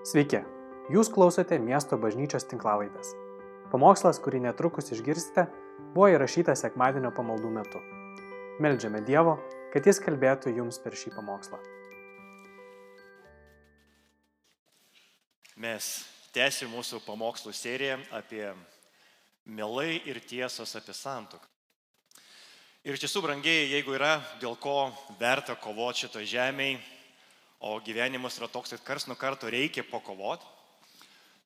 Sveiki, jūs klausote miesto bažnyčios tinklavaitės. Pamokslas, kurį netrukus išgirsite, buvo įrašytas sekmadienio pamaldų metu. Meldžiame Dievo, kad Jis kalbėtų jums per šį pamokslą. Mes tęsime mūsų pamokslų seriją apie melai ir tiesos apie santuoką. Ir iš tiesų, brangiai, jeigu yra dėl ko verta kovoti šito žemėje, o gyvenimas yra toks, kad kars nuo karto reikia pakovoti,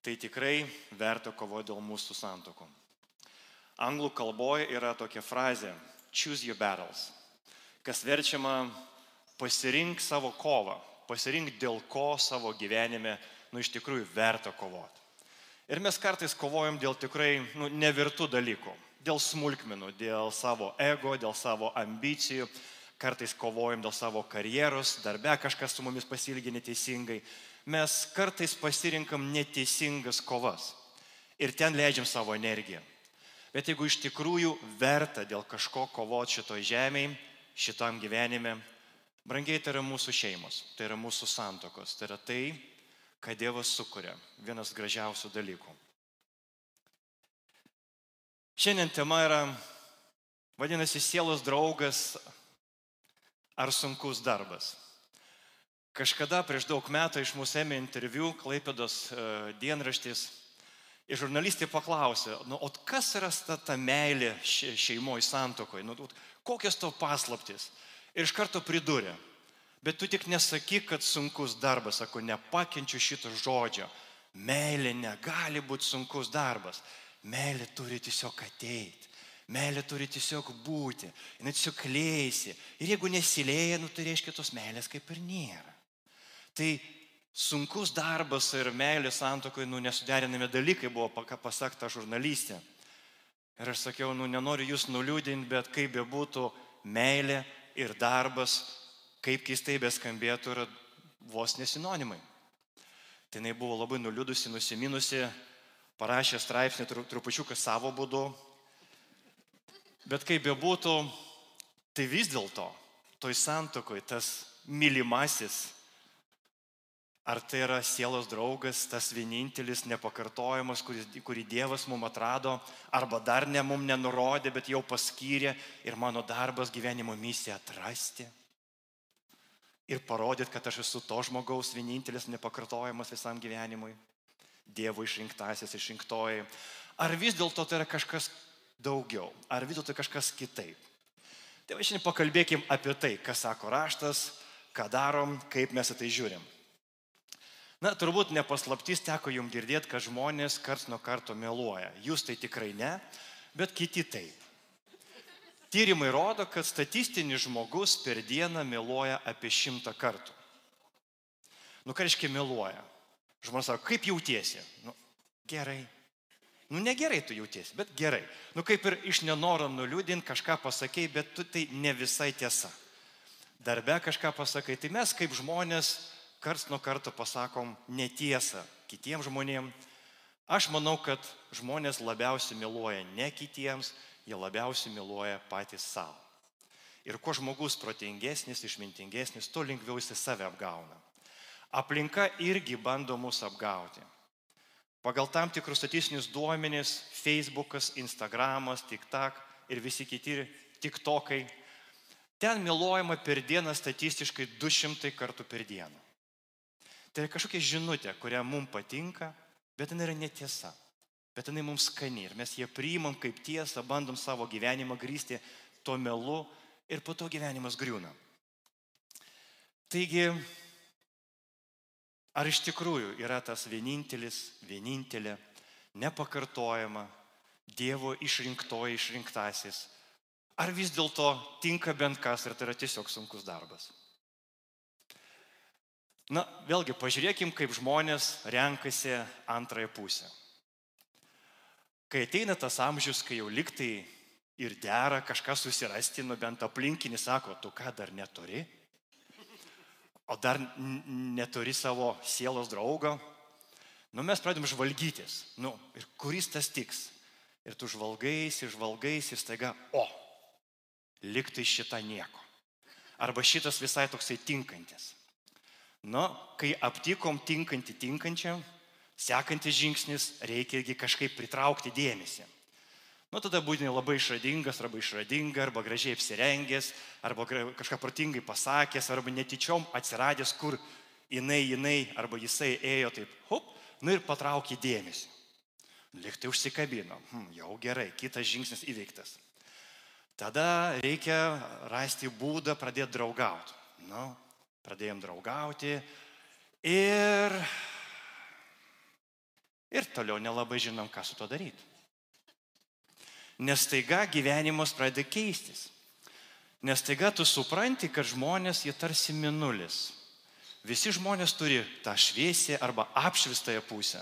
tai tikrai verta kovoti dėl mūsų santokų. Anglų kalboje yra tokia frazė choose your battles, kas verčiama pasirink savo kovą, pasirink dėl ko savo gyvenime, nu iš tikrųjų verta kovoti. Ir mes kartais kovojam dėl tikrai nu, nevirtų dalykų, dėl smulkmenų, dėl savo ego, dėl savo ambicijų, kartais kovojam dėl savo karjeros, darbe kažkas su mumis pasilgi neteisingai. Mes kartais pasirinkam neteisingas kovas ir ten leidžiam savo energiją. Bet jeigu iš tikrųjų verta dėl kažko kovoti šitoj žemėje, šitam gyvenime, brangiai tai yra mūsų šeimos, tai yra mūsų santokos, tai yra tai, ką Dievas sukuria. Vienas gražiausių dalykų. Šiandien tema yra, vadinasi, sielos draugas ar sunkus darbas. Kažkada prieš daug metų iš mūsų ėmė interviu Klaipėdos e, dienraštis ir žurnalistė paklausė, nu, o kas yra ta, ta meilė šeimoje, santokoje, nu, kokios to paslaptis. Ir iš karto pridūrė, Bet tu tik nesakyk, kad sunkus darbas, sako, nepakenčiu šito žodžio. Meilė negali būti sunkus darbas. Meilė turi tiesiog ateiti. Meilė turi tiesiog būti. Jis tiesiog klėjasi. Ir jeigu nesilėja, nu, tai reiškia tos meilės kaip ir nėra. Tai sunkus darbas ir meilė santokoje, nu, nesuderinami dalykai buvo, ką pasakta žurnalistė. Ir aš sakiau, nu, nenoriu jūs nuliūdinti, bet kaip bebūtų, meilė ir darbas kaip keistai beskambėtų, yra vos nesinonimai. Tai jinai buvo labai nuliūdusi, nusiminusi, parašė straipsnį trupučiuką savo būdu. Bet kaip bebūtų, tai vis dėlto toj santokoj tas mylimasis, ar tai yra sielos draugas, tas vienintelis, nepakartojamas, kurį, kurį Dievas mums atrado, arba dar ne mums nenurodė, bet jau paskyrė ir mano darbas gyvenimo misija atrasti ir parodyti, kad aš esu to žmogaus vienintelis nepakartojamas visam gyvenimui, Dievo išrinktasis, išrinktoji. Ar vis dėlto tai yra kažkas daugiau, ar vis dėlto kažkas kitaip. Tai va šiandien pakalbėkim apie tai, ką sako raštas, ką darom, kaip mes į tai žiūrim. Na, turbūt nepaslaptys teko jums girdėti, kad žmonės karts nuo karto meluoja. Jūs tai tikrai ne, bet kiti taip. Tyrimai rodo, kad statistinis žmogus per dieną meluoja apie šimtą kartų. Nu, ką reiškia meluoja? Žmonės sako, kaip jautiesi? Nu, gerai. Nu, negerai tu jautiesi, bet gerai. Nu, kaip ir iš nenoro nuliūdinti kažką pasakėjai, bet tu tai ne visai tiesa. Darbe kažką pasakai, tai mes kaip žmonės karts nuo karto pasakom netiesą kitiems žmonėms. Aš manau, kad žmonės labiausiai meluoja ne kitiems, jie labiausiai meluoja patys savo. Ir kuo žmogus protingesnis, išmintingesnis, tuo lengviau jis save apgauna. Aplinka irgi bando mus apgauti. Pagal tam tikrus statistinius duomenys, Facebookas, Instagramas, TikTok ir visi kiti TikTokai, ten meluojama per dieną statistiškai 200 kartų per dieną. Tai yra kažkokia žinutė, kurią mums patinka, bet jinai yra netiesa bet jinai mums skani ir mes ją priimam kaip tiesą, bandom savo gyvenimą grįsti tuo melu ir po to gyvenimas griūna. Taigi, ar iš tikrųjų yra tas vienintelis, vienintelė, nepakartojama Dievo išrinktoji, išrinktasis, ar vis dėlto tinka bent kas ir tai yra tiesiog sunkus darbas? Na, vėlgi, pažiūrėkim, kaip žmonės renkasi antrąją pusę. Kai ateina tas amžius, kai jau liktai ir dera kažką susirasti, nu bent aplinkinį sako, tu ką dar neturi, o dar neturi savo sielos draugo, nu mes pradėm žvalgytis, nu ir kuris tas tiks. Ir tu žvalgais, žvalgais ir staiga, o, liktai šitą nieko. Arba šitas visai toksai tinkantis. Nu, kai aptikom tinkantį tinkančią, sekantis žingsnis reikia irgi kažkaip pritraukti dėmesį. Nu, tada būtinai labai išradingas, arba išradinga, arba gražiai apsirengęs, arba kažką protingai pasakęs, arba netyčiom atsiradęs, kur jinai, jinai, arba jisai ėjo taip, hop, nu ir patraukė dėmesį. Liktai užsikabino. Hm, jau gerai, kitas žingsnis įveiktas. Tada reikia rasti būdą pradėti draugauti. Nu, pradėjom draugauti ir, ir toliau nelabai žinom, ką su to daryti. Nes taiga gyvenimas pradeda keistis. Nes taiga tu supranti, kad žmonės jie tarsi minulis. Visi žmonės turi tą šviesį arba apšvistąją pusę.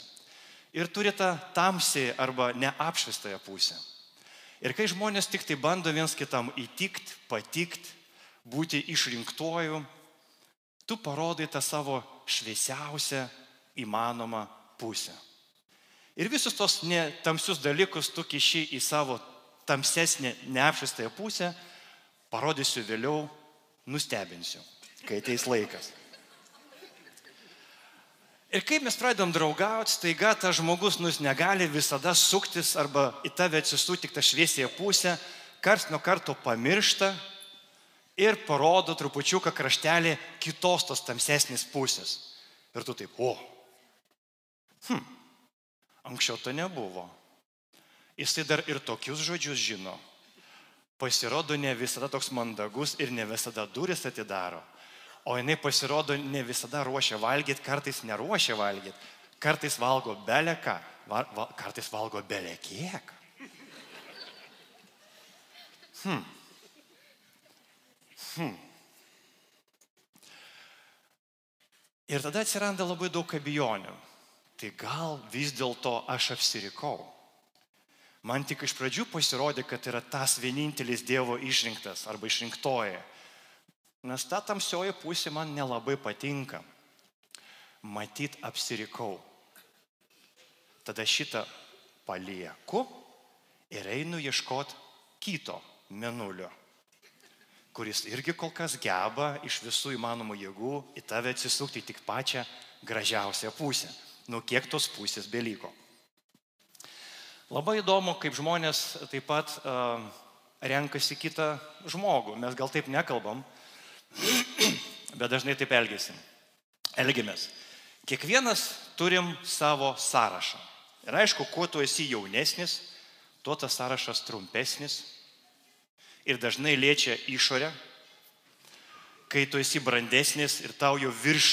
Ir turi tą tamsį arba neapšvistąją pusę. Ir kai žmonės tik tai bando viens kitam įtikti, patikti, būti išrinktuoju, tu parodai tą savo šviesiausią įmanomą pusę. Ir visus tos tamsius dalykus tu kiši į savo tamsesnę, neapšvistąją pusę, parodysiu vėliau, nustebinsiu, kai ateis laikas. Ir kaip mes pradedam draugauti, staiga tas žmogus nus negali visada suktis arba į tave atsistų tik tą šviesėje pusę, kars nuo karto pamiršta ir parodo trupučiuką kraštelį kitos tos tamsesnės pusės. Ir tu taip, o. Hm, Anksčiau to nebuvo. Jisai dar ir tokius žodžius žino. Pasirodo, ne visada toks mandagus ir ne visada duris atidaro. O jinai pasirodo, ne visada ruošia valgyti, kartais neruošia valgyti. Kartais valgo beleką, val, val, kartais valgo belekiek. Hmm. Hmm. Ir tada atsiranda labai daug abejonių tai gal vis dėlto aš apsirikau. Man tik iš pradžių pasirodė, kad yra tas vienintelis Dievo išrinktas arba išrinktoji. Nes ta tamsioji pusė man nelabai patinka. Matyt, apsirikau. Tada šitą palieku ir einu ieškoti kito menulio, kuris irgi kol kas geba iš visų įmanomų jėgų į tave atsisukti tik pačią gražiausią pusę nu kiek tos pusės beliko. Labai įdomu, kaip žmonės taip pat uh, renkasi kitą žmogų. Mes gal taip nekalbam, bet dažnai taip elgėsim. Elgimės. Kiekvienas turim savo sąrašą. Ir aišku, kuo tu esi jaunesnis, tuo tas sąrašas trumpesnis ir dažnai liečia išorę. Kai tu esi brandesnis ir tau jau virš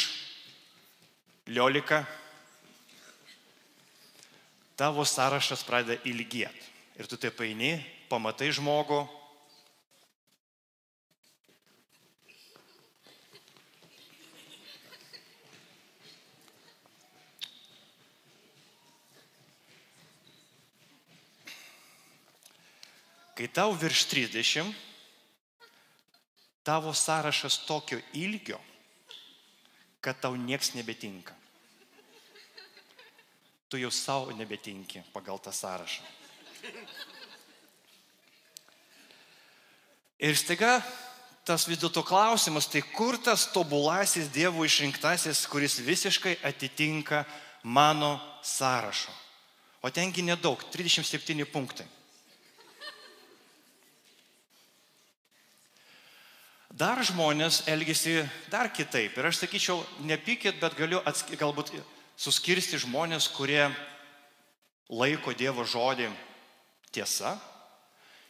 liolika, tavo sąrašas pradeda ilgėti. Ir tu taip eini, pamatai žmogų. Kai tau virš 30, tavo sąrašas tokio ilgio, kad tau nieks nebetinka tu jau savo nebetinki pagal tą sąrašą. Ir staiga tas vis dėlto klausimas, tai kur tas tobulasis Dievo išrinktasis, kuris visiškai atitinka mano sąrašo. O tengi nedaug, 37 punktai. Dar žmonės elgesi dar kitaip. Ir aš sakyčiau, nepykit, bet galiu atsk... galbūt suskirsti žmonės, kurie laiko Dievo žodį tiesa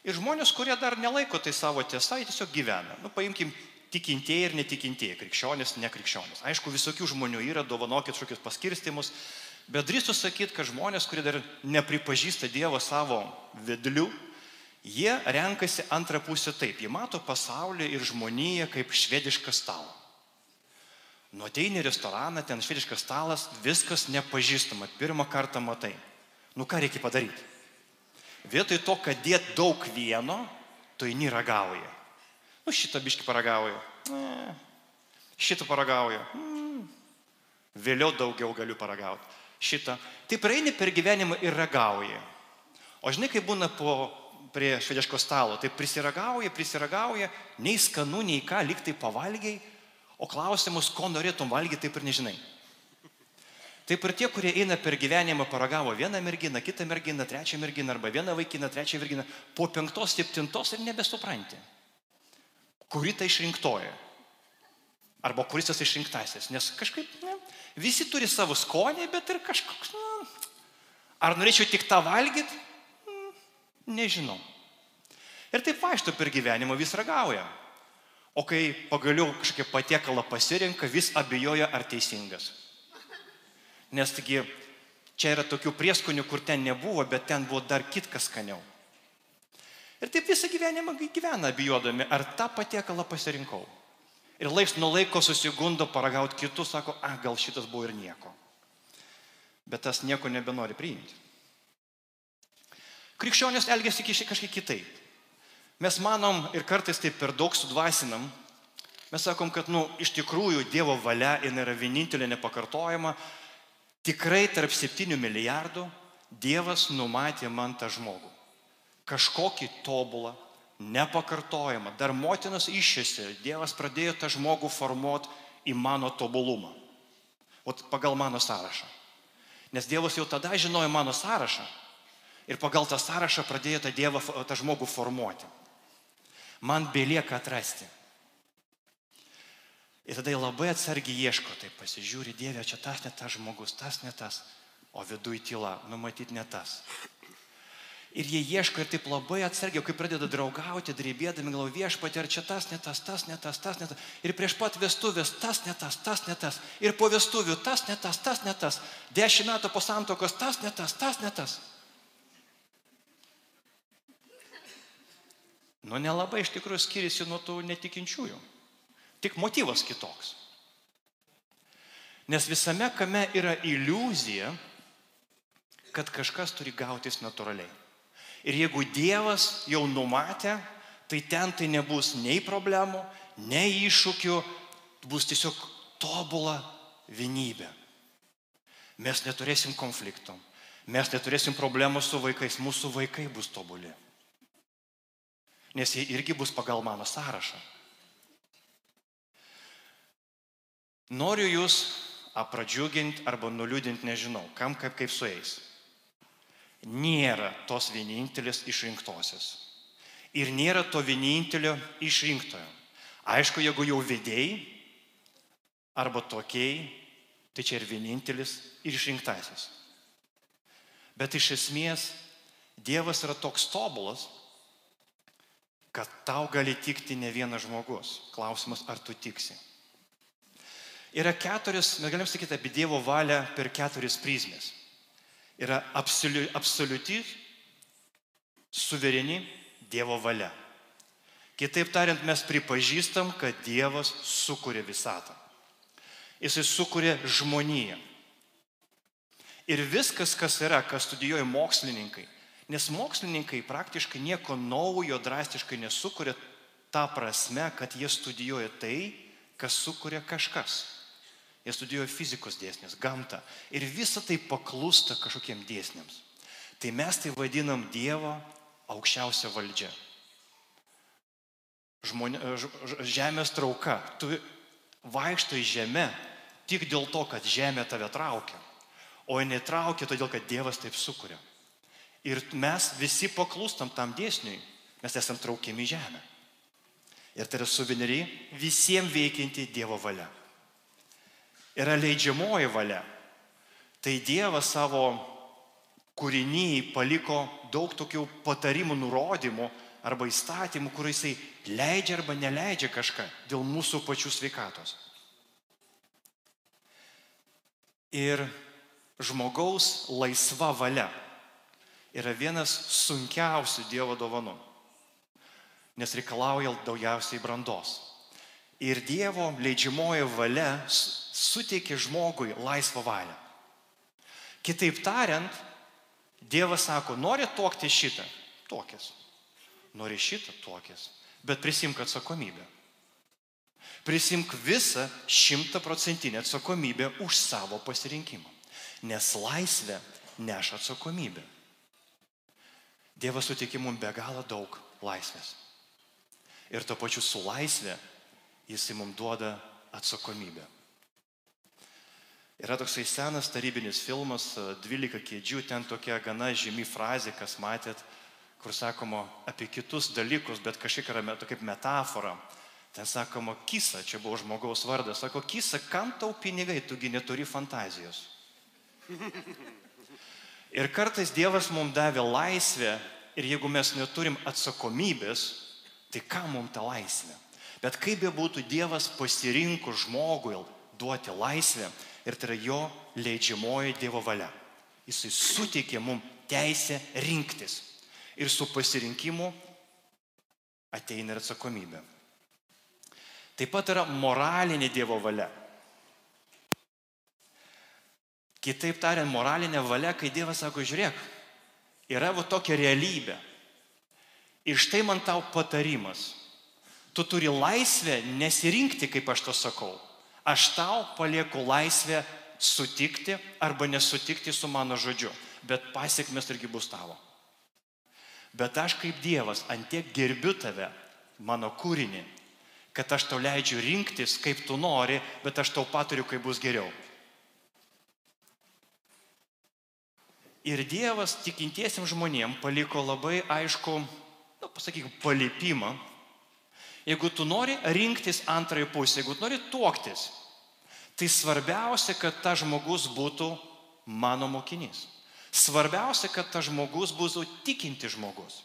ir žmonės, kurie dar nelaiko tai savo tiesa, jie tiesiog gyvena. Nu, paimkim tikintieji ir netikintieji, krikščionis, nekrikščionis. Aišku, visokių žmonių yra, dovanokit kažkokius paskirstimus, bet drįstu sakyti, kad žmonės, kurie dar nepripažįsta Dievo savo vedlių, jie renkasi antrą pusę taip. Jie mato pasaulį ir žmoniją kaip švedišką stalą. Nu ateini į restoraną, ten švediškas stalas, viskas nepažįstama, pirmą kartą matai. Nu ką reikia padaryti? Vietoj to, kad dėt daug vieno, tu eini ragauji. Nu šitą biški paragauju. Ne. Šitą paragauju. Mm. Vėliau daugiau galiu paragauti. Šitą. Taip eini per gyvenimą ir ragauji. O žinai, kai būna po, prie švediško stalo, tai prisiragauja, prisiragauja, nei skanu, nei ką, lyg tai pavalgiai, O klausimus, ko norėtum valgyti, taip ir nežinai. Taip ir tie, kurie eina per gyvenimą, paragavo vieną merginą, kitą merginą, trečią merginą, arba vieną vaikiną, trečią merginą, po penktos, septintos ir nebesupranti, kuri tai išrinktoja. Arba kuris tas išrinktasis. Nes kažkaip, ne, visi turi savo skonį, bet ir kažkoks, na, ar norėčiau tik tą valgyti, nežinau. Ir taip vaikšto per gyvenimą vis ragauja. O kai pagaliau kažkokią patiekalą pasirenka, vis abejoja, ar teisingas. Nes taigi čia yra tokių prieskonių, kur ten nebuvo, bet ten buvo dar kitkas skaniau. Ir taip visą gyvenimą gyvena abijodami, ar tą patiekalą pasirinkau. Ir laiks nuo laiko susigundo paragauti kitus, sako, a, gal šitas buvo ir nieko. Bet tas nieko nebenori priimti. Krikščionės elgesi kažkiek kitaip. Mes manom ir kartais taip per daug sudvasinam. Mes sakom, kad, nu, iš tikrųjų Dievo valia yra vienintelė nepakartojama. Tikrai tarp 7 milijardų Dievas numatė man tą žmogų. Kažkokį tobulą, nepakartojamą. Dar motinos išėsi, Dievas pradėjo tą žmogų formuoti į mano tobulumą. O pagal mano sąrašą. Nes Dievas jau tada žinojo mano sąrašą. Ir pagal tą sąrašą pradėjo tą, dievą, tą žmogų formuoti. Man belieka atrasti. Ir tada labai atsargiai ieško, tai pasižiūri, Dieve, čia tas ne tas žmogus, tas ne tas, o viduj tyla, numatyti ne tas. Ir jie ieško ir taip labai atsargiai, kai pradeda draugauti, drybėdami galvo viešpatį, ar čia tas, ne tas, tas, ne tas, tas, ne tas. Ir prieš pat vestuvės tas, ne tas, tas, ne tas. Ir po vestuvių tas, ne tas, tas, ne tas. Dešimt metų po santokos tas, ne tas, tas, ne tas. Nu, nelabai iš tikrųjų skiriasi nuo tų netikinčiųjų. Tik motyvas kitoks. Nes visame kame yra iliuzija, kad kažkas turi gautis natūraliai. Ir jeigu Dievas jau numatė, tai ten tai nebus nei problemų, nei iššūkių, bus tiesiog tobula vienybė. Mes neturėsim konfliktų, mes neturėsim problemų su vaikais, mūsų vaikai bus tobuli nes jie irgi bus pagal mano sąrašą. Noriu jūs apradžiuginti arba nuliūdinti, nežinau, kam kaip, kaip su jais. Nėra tos vienintelės išrinktosios. Ir nėra to vienintelio išrinktojo. Aišku, jeigu jau vedėjai arba tokiai, tai čia ir vienintelis ir išrinktasis. Bet iš esmės Dievas yra toks tobulas, kad tau gali tikti ne vienas žmogus. Klausimas, ar tu tiksi. Yra keturis, mes galim sakyti apie Dievo valią per keturis prizmės. Yra absoliu, absoliuti, suvereni Dievo valia. Kitaip tariant, mes pripažįstam, kad Dievas sukūrė visatą. Jisai sukūrė žmoniją. Ir viskas, kas yra, kas studijuoja mokslininkai, Nes mokslininkai praktiškai nieko naujo drastiškai nesukuria tą prasme, kad jie studijuoja tai, kas sukuria kažkas. Jie studijuoja fizikos dėsnius, gamtą. Ir visa tai paklūsta kažkokiem dėsniams. Tai mes tai vadinam Dievo aukščiausia valdžia. Žmonė, žemės trauka. Tu vaikštai žemė tik dėl to, kad žemė tave traukia. O jinai traukia todėl, kad Dievas taip sukuria. Ir mes visi paklūstam tam dėsniui. Mes esam traukiami žemę. Ir tai yra suveneriai visiems veikianti Dievo valia. Yra leidžiamoji valia. Tai Dievas savo kūrinyje paliko daug tokių patarimų, nurodymų arba įstatymų, kur jisai leidžia arba neleidžia kažką dėl mūsų pačių sveikatos. Ir žmogaus laisva valia yra vienas sunkiausių Dievo dovanų, nes reikalauja daugiausiai brandos. Ir Dievo leidžiamoji valia suteikia žmogui laisvą valią. Kitaip tariant, Dievas sako, nori tokti šitą, tokis. Nori šitą, tokis. Bet prisimk atsakomybę. Prisimk visą šimtaprocentinę atsakomybę už savo pasirinkimą. Nes laisvė neša atsakomybę. Dievas suteikia mums be galo daug laisvės. Ir to pačiu su laisvė jisai mums duoda atsakomybė. Yra toksai senas tarybinis filmas, 12 kėdžių, ten tokia gana žymi frazė, kas matėt, kur sakoma apie kitus dalykus, bet kažkiek yra tokia kaip metafora. Ten sakoma, kisa, čia buvo žmogaus vardas, sako, kisa, kam tau pinigai, tugi neturi fantazijos. Ir kartais Dievas mums davė laisvę ir jeigu mes neturim atsakomybės, tai kam mums ta laisvė? Bet kaip be būtų, Dievas pasirinko žmogui duoti laisvę ir tai yra jo leidžiamoji Dievo valia. Jisai suteikė mums teisę rinktis. Ir su pasirinkimu ateina ir atsakomybė. Taip pat yra moralinė Dievo valia. Kitaip tariant, moralinė valia, kai Dievas sako, žiūrėk, yra va tokia realybė. Ir štai man tau patarimas. Tu turi laisvę nesirinkti, kaip aš to sakau. Aš tau palieku laisvę sutikti arba nesutikti su mano žodžiu. Bet pasiekmes irgi bus tavo. Bet aš kaip Dievas antiek gerbiu tave, mano kūrinį, kad aš tau leidžiu rinktis, kaip tu nori, bet aš tau patariu, kaip bus geriau. Ir Dievas tikintiesiam žmonėm paliko labai aišku, na, nu, pasakykime, palipimą. Jeigu tu nori rinktis antrąjį pusę, jeigu tu nori tuoktis, tai svarbiausia, kad tas žmogus būtų mano mokinys. Svarbiausia, kad tas žmogus būtų tikinti žmogus.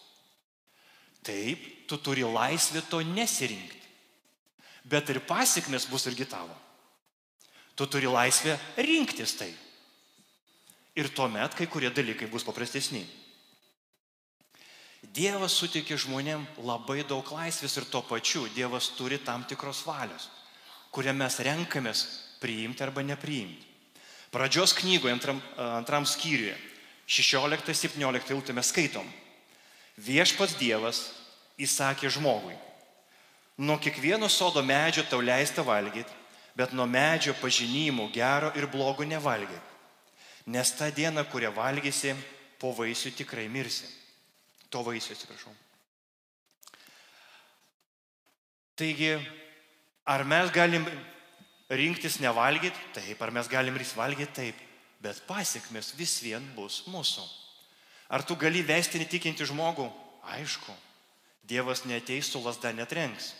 Taip, tu turi laisvę to nesirinkti bet ir pasiekmes bus irgi tavo. Tu turi laisvę rinktis tai. Ir tuomet kai kurie dalykai bus paprastesni. Dievas sutikė žmonėm labai daug laisvės ir tuo pačiu Dievas turi tam tikros valios, kurią mes renkamės priimti arba nepriimti. Pradžios knygoje antram, antram skyriuje, 16-17 eilutė mes skaitom. Viešpats Dievas įsakė žmogui, Nuo kiekvieno sodo medžio tau leista valgyti, bet nuo medžio pažinimų gero ir blogo nevalgyk. Nes tą dieną, kurią valgysi, po vaisių tikrai mirsi. To vaisių atsiprašau. Taigi, ar mes galim rinktis nevalgyti? Taip, ar mes galim rinktis valgyti? Taip, bet pasiekmes vis vien bus mūsų. Ar tu gali vesti netikinti žmogų? Aišku, Dievas neteis su lasda netrenks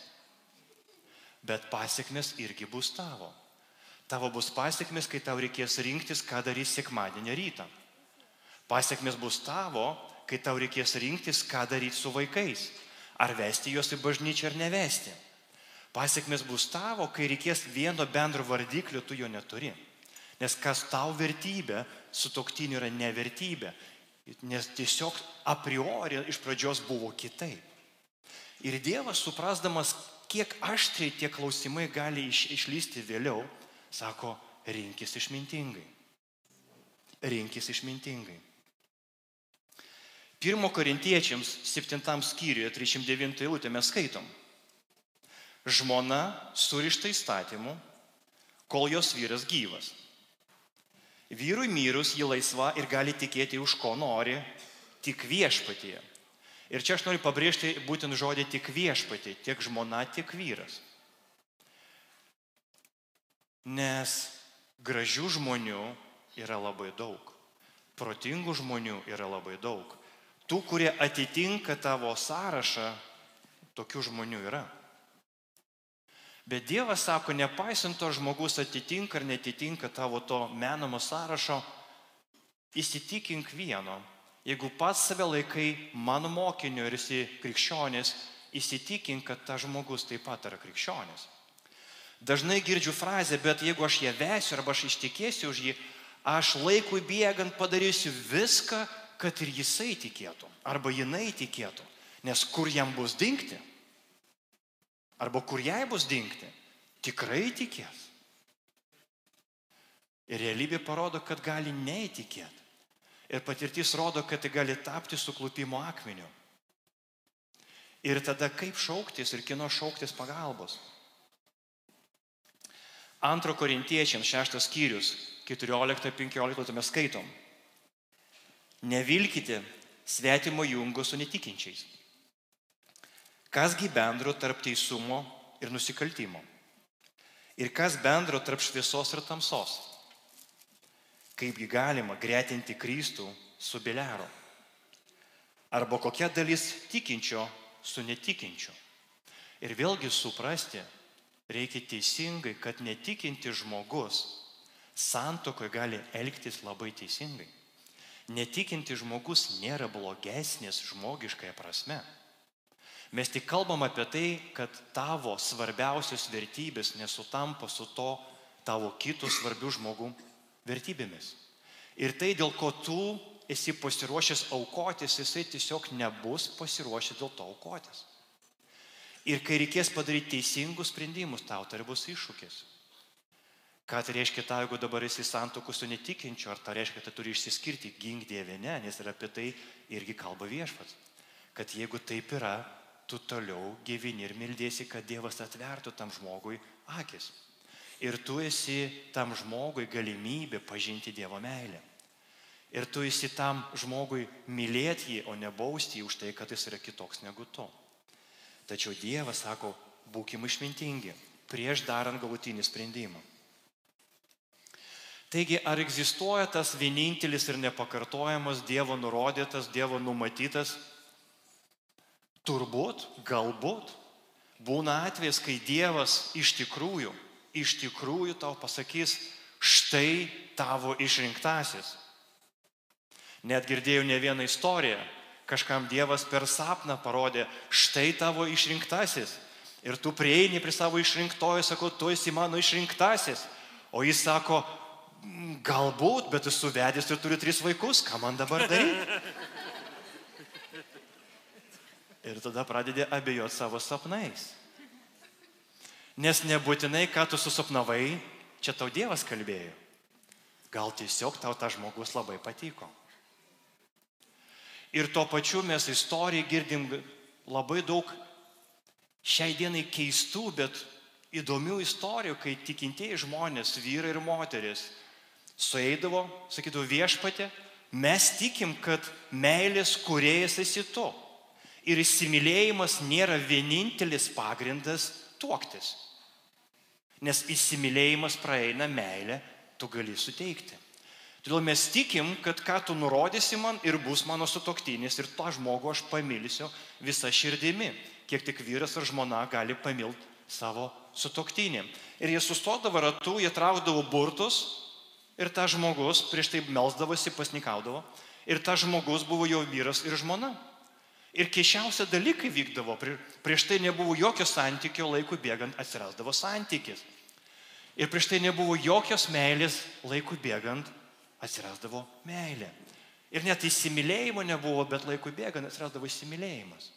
bet pasiekmes irgi bus tavo. Tavo bus pasiekmes, kai tau reikės rinktis, ką darys sekmadienio rytą. Pasiekmes bus tavo, kai tau reikės rinktis, ką daryti su vaikais. Ar vesti juos į bažnyčią ar nevesti. Pasiekmes bus tavo, kai reikės vieno bendro vardiklio, tu jo neturi. Nes kas tau vertybė, su toktiniu yra nevertybė. Nes tiesiog a priori iš pradžios buvo kitaip. Ir Dievas, suprasdamas, kiek aštriai tie klausimai gali iš, išlysti vėliau, sako, rinkis išmintingai. Rinkis išmintingai. Pirmo korintiečiams 7 skyriuje 39 eilutė mes skaitom. Žmona surišta įstatymu, kol jos vyras gyvas. Vyrui mirus ji laisva ir gali tikėti už ko nori, tik viešpatyje. Ir čia aš noriu pabrėžti būtent žodį tik viešpatį, tiek žmona, tiek vyras. Nes gražių žmonių yra labai daug, protingų žmonių yra labai daug. Tų, kurie atitinka tavo sąrašą, tokių žmonių yra. Bet Dievas sako, nepaisant to žmogus atitinka ar netitinka tavo to menamo sąrašo, įsitikink vieno, Jeigu pats save laikai mano mokiniu ir esi krikščionis, įsitikink, kad tas žmogus taip pat yra krikščionis. Dažnai girdžiu frazę, bet jeigu aš ją vesiu arba aš ištikėsiu už jį, aš laikui bėgant padarysiu viską, kad ir jisai tikėtų arba jinai tikėtų. Nes kur jam bus dinkti? Arba kur jai bus dinkti? Tikrai tikės. Ir realybė parodo, kad gali neįtikėti. Ir patirtis rodo, kad tai gali tapti suklupimo akmeniu. Ir tada kaip šauktis ir kino šauktis pagalbos. Antro korintiečiams šeštas skyrius, 14-15 mes skaitom. Nevilkite svetimo jungo su netikinčiais. Kasgi bendro tarp teisumo ir nusikaltimo? Ir kas bendro tarp šviesos ir tamsos? Kaipgi galima gretinti Kristų su Biliaru? Arba kokia dalis tikinčio su netikinčiu? Ir vėlgi suprasti, reikia teisingai, kad netikinti žmogus santokoje gali elgtis labai teisingai. Netikinti žmogus nėra blogesnis žmogiškąją prasme. Mes tik kalbam apie tai, kad tavo svarbiausios vertybės nesutampa su to tavo kitų svarbių žmogų vertybėmis. Ir tai, dėl ko tu esi pasiruošęs aukotis, jisai tiesiog nebus pasiruošęs dėl to aukotis. Ir kai reikės padaryti teisingus sprendimus, tau tai bus iššūkis. Ką tai reiškia tau, jeigu dabar esi santokų su netikinčiu, ar tai reiškia, kad tu turi išsiskirti, gink dievė, ne, nes ir apie tai irgi kalba viešpats. Kad jeigu taip yra, tu toliau gyveni ir mildėsi, kad Dievas atvertų tam žmogui akis. Ir tu esi tam žmogui galimybė pažinti Dievo meilę. Ir tu esi tam žmogui mylėti jį, o ne bausti jį už tai, kad jis yra kitoks negu tu. Tačiau Dievas sako, būkim išmintingi prieš darant galutinį sprendimą. Taigi, ar egzistuoja tas vienintelis ir nepakartojamas Dievo nurodytas, Dievo numatytas? Turbūt, galbūt. Būna atvejs, kai Dievas iš tikrųjų, iš tikrųjų tau pasakys, štai tavo išrinktasis. Net girdėjau ne vieną istoriją, kažkam Dievas per sapną parodė, štai tavo išrinktasis. Ir tu prieini prie savo išrinktojo, sako, tu esi mano išrinktasis. O jis sako, Galbūt, bet esu vedęs ir turiu tris vaikus, ką man dabar daryti? Ir tada pradedi abejoti savo sapnais. Nes nebūtinai, ką tu susapnavai, čia tau Dievas kalbėjo. Gal tiesiog tau tas žmogus labai patiko. Ir tuo pačiu mes istorijai girdim labai daug šiai dienai keistų, bet įdomių istorijų, kai tikintieji žmonės, vyrai ir moteris, sueidavo, sakydavo viešpatė, mes tikim, kad meilės kuriejas esi tu. Ir įsimylėjimas nėra vienintelis pagrindas tuoktis. Nes įsimylėjimas praeina meilę, tu gali suteikti. Todėl mes tikim, kad ką tu nurodysi man ir bus mano sutoktinis ir tą žmogų aš pamilsiu visą širdimi, kiek tik vyras ar žmona gali pamilti savo sutoktinį. Ir jie sustodavo ratu, jie traukdavo burtus Ir tas žmogus prieš tai melsdavosi, pasnikaudavo. Ir tas žmogus buvo jo vyras ir žmona. Ir keišiausia dalykai vykdavo. Prieš tai nebuvo jokio santykio, laikui bėgant atsirasdavo santykis. Ir prieš tai nebuvo jokios meilės, laikui bėgant atsirasdavo meilė. Ir net įsimylėjimo nebuvo, bet laikui bėgant atsirasdavo įsimylėjimas.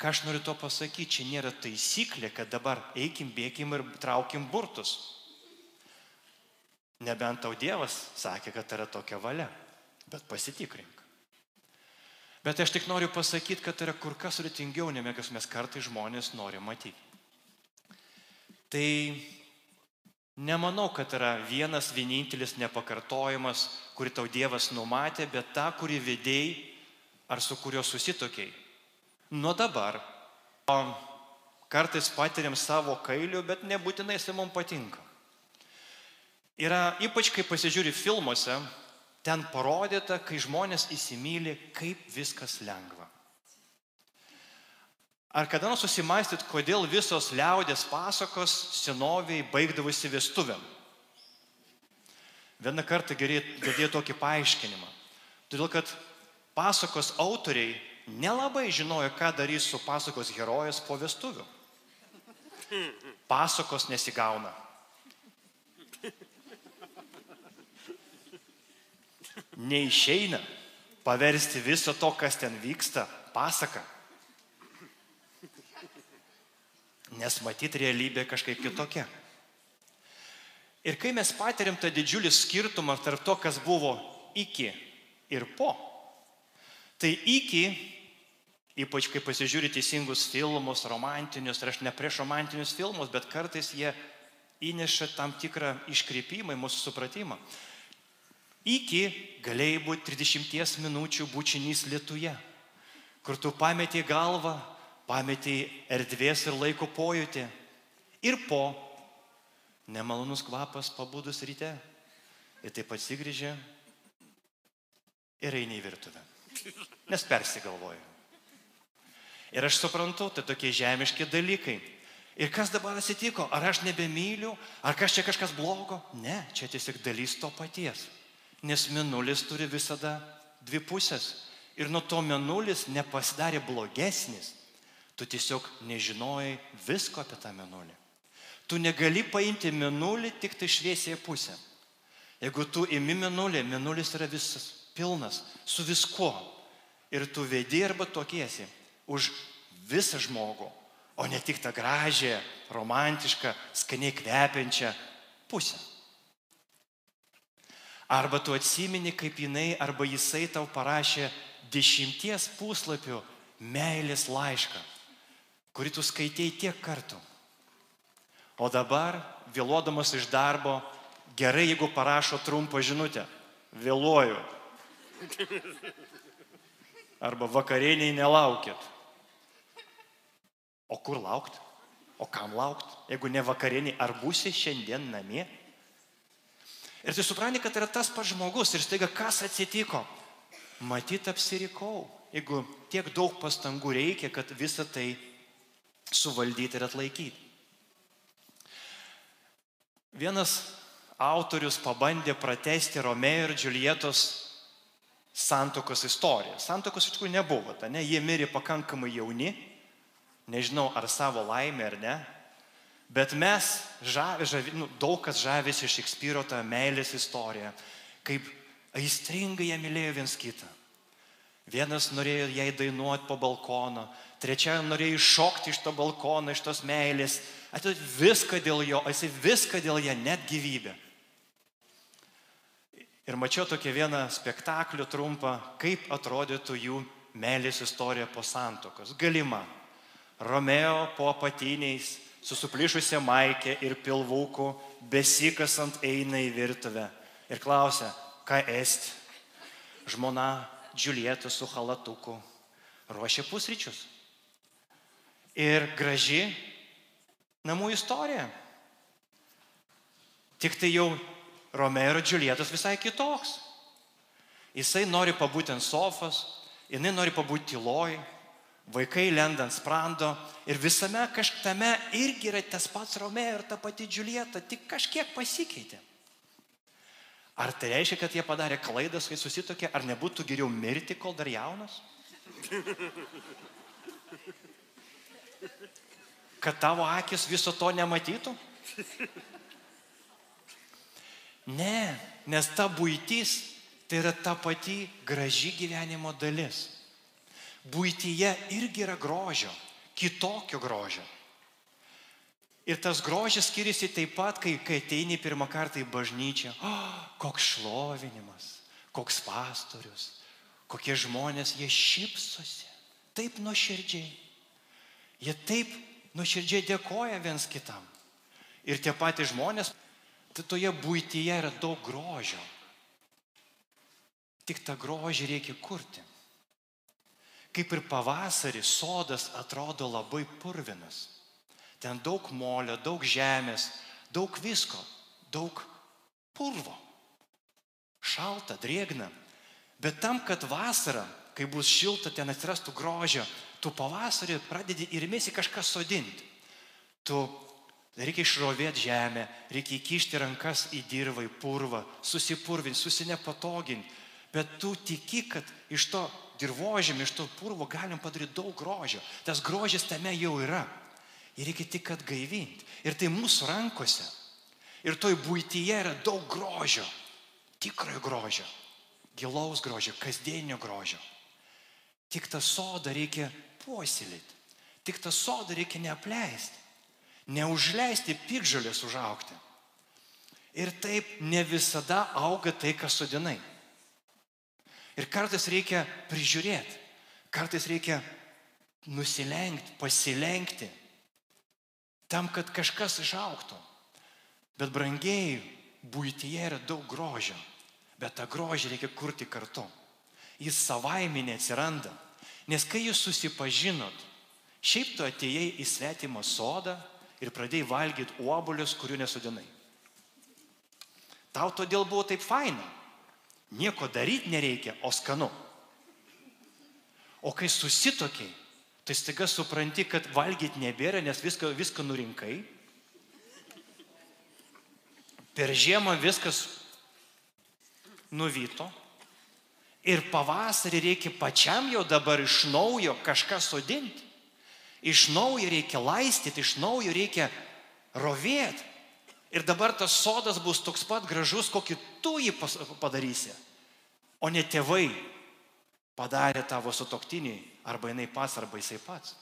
Ką aš noriu to pasakyti, čia nėra taisyklė, kad dabar eikim, bėkim ir traukim burtus. Nebent tau Dievas sakė, kad yra tokia valia. Bet pasitikrink. Bet aš tik noriu pasakyti, kad yra kur kas sudėtingiau, negu mes kartai žmonės nori matyti. Tai nemanau, kad yra vienas vienintelis nepakartojimas, kurį tau Dievas numatė, bet tą, kurį vedėjai ar su kuriuo susitokiai. Nuo dabar. O kartais patiriam savo kailių, bet nebūtinai jis mums patinka. Yra ypač, kai pasižiūri filmuose, ten parodyta, kai žmonės įsimylė, kaip viskas lengva. Ar kada nors susimastyt, kodėl visos liaudės pasakos senoviai baigdavusi vestuvėm? Vieną kartą girdėjau tokį paaiškinimą. Todėl, kad pasakos autoriai nelabai žinojo, ką darys su pasakos herojas po vestuvių. Pasakos nesigauna. neišeina paversti viso to, kas ten vyksta, pasaka. Nes matyti realybė kažkaip kitokia. Ir kai mes patiriam tą didžiulį skirtumą tarp to, kas buvo iki ir po, tai iki, ypač kai pasižiūri teisingus filmus, romantinius, ir aš ne prieš romantinius filmus, bet kartais jie įneša tam tikrą iškreipimą į mūsų supratimą. Iki galėjai būti 30 minučių bučinys Lietuje, kur tu pametė galvą, pametė erdvės ir laiko pojūtį. Ir po nemalonus kvapas pabudus ryte. Ir taip atsigrįžė ir eini į virtuvę. Nes persigalvoju. Ir aš suprantu, tai tokie žemiški dalykai. Ir kas dabar atsitiko? Ar aš nebemyliu? Ar kas čia kažkas blogo? Ne, čia tiesiog dalys to paties. Nes minulis turi visada dvi pusės. Ir nuo to minulis nepasidarė blogesnis. Tu tiesiog nežinojai visko apie tą minulį. Tu negali paimti minulį tik tai šviesiai pusę. Jeigu tu imi minulį, minulis yra visas pilnas, su viskuo. Ir tu vedi arba tokiesi už visą žmogų, o ne tik tą gražią, romantišką, skaniai kvepiančią pusę. Arba tu atsimeni, kaip jinai arba jisai tau parašė dešimties puslapių meilės laišką, kurį tu skaitėjai tiek kartų. O dabar, vėluodamas iš darbo, gerai, jeigu parašo trumpą žinutę. Vėluoju. Arba vakarieniai nelaukit. O kur laukti? O kam laukti? Jeigu ne vakarieniai, ar būsi šiandien namie? Ir tu supranti, kad yra tas pats žmogus ir staiga kas atsitiko? Matyt, apsirikau. Jeigu tiek daug pastangų reikia, kad visą tai suvaldyti ir atlaikyti. Vienas autorius pabandė pratesti Romeo ir Džiulietos santokos istoriją. Santokos iš tikrųjų nebuvo, ta, ne? jie mirė pakankamai jauni, nežinau ar savo laimę ar ne, bet mes, žavi, žavi, nu, daug kas žavėsi Šekspyro tą meilės istoriją, kaip aistringai jie mylėjo viens kitą. Vienas norėjo jai dainuoti po balkono, trečia norėjo iššokti iš to balkono, iš tos meilės, atiduoti viską dėl jo, esi viską dėl ją, net gyvybę. Ir mačiau tokią vieną spektaklių trumpą, kaip atrodytų jų meilės istorija po santokos. Galima. Romeo po apatiniais, su suplyšusia maikė ir pilvuku, besikasant eina į virtuvę ir klausia, ką esti. Žmona Džiulieta su halatuku ruošia pusryčius. Ir graži namų istorija. Tik tai jau Romero Džiulietas visai kitoks. Jisai nori pabūti ant sofos, jinai nori pabūti tyloj, vaikai lenda ant sprando ir visame kažkame irgi yra tas pats Romeo ir ta pati Džiulieta, tik kažkiek pasikeitė. Ar tai reiškia, kad jie padarė klaidas, kai susitokė, ar nebūtų geriau mirti, kol dar jaunas? kad tavo akis viso to nematytų? Ne, nes ta būtis tai yra ta pati graži gyvenimo dalis. Būtyje irgi yra grožio, kitokio grožio. Ir tas grožis skiriasi taip pat, kai, kai ateini pirmą kartą į bažnyčią. Oh, koks šlovinimas, koks pastorius, kokie žmonės, jie šypsosi. Taip nuoširdžiai. Jie taip nuoširdžiai dėkoja viens kitam. Ir tie patys žmonės, tai toje būtyje yra daug grožio. Tik tą grožį reikia kurti. Kaip ir pavasarį sodas atrodo labai purvinas. Ten daug molio, daug žemės, daug visko, daug purvo. Šalta, drėgna. Bet tam, kad vasarą, kai bus šilta, ten atsirastų grožio, tu pavasarį pradedi ir mėsi kažką sodinti. Tu reikia išrovėti žemę, reikia įkišti rankas į dirvą, į purvą, susipurvinti, susinepatoginti. Bet tu tiki, kad iš to dirbožėmio, iš to purvo galim padaryti daug grožio. Tas grožis tame jau yra. Ir reikia tik atgaivinti. Ir tai mūsų rankose. Ir toj būtyje yra daug grožio. Tikrojo grožio. Gilaus grožio, kasdienio grožio. Tik tą sodą reikia puoselėti. Tik tą sodą reikia neapleisti. Neužleisti pikžalės užaukti. Ir taip ne visada auga tai, ką sudinai. Ir kartais reikia prižiūrėti, kartais reikia nusilenkti, pasilenkti, tam, kad kažkas išauktų. Bet brangiai, būtyje yra daug grožio, bet tą grožį reikia kurti kartu. Jis savaime neatsiranda. Nes kai jūs susipažinot, šiaip tu atėjai į svetimą sodą ir pradėjai valgyti uobulius, kurių nesudinai. Tau todėl buvo taip faina. Nieko daryti nereikia, o skanu. O kai susitokiai, tai staiga supranti, kad valgyti nebėra, nes viską, viską nurinkai. Per žiemą viskas nuvyto. Ir pavasarį reikia pačiam jau dabar iš naujo kažką sodinti. Iš naujo reikia laistyti, iš naujo reikia rovėti. Ir dabar tas sodas bus toks pat gražus, kokį tu jį padarysi. O ne tėvai padarė tavo sutoktiniai, arba jinai pats, arba jisai pats.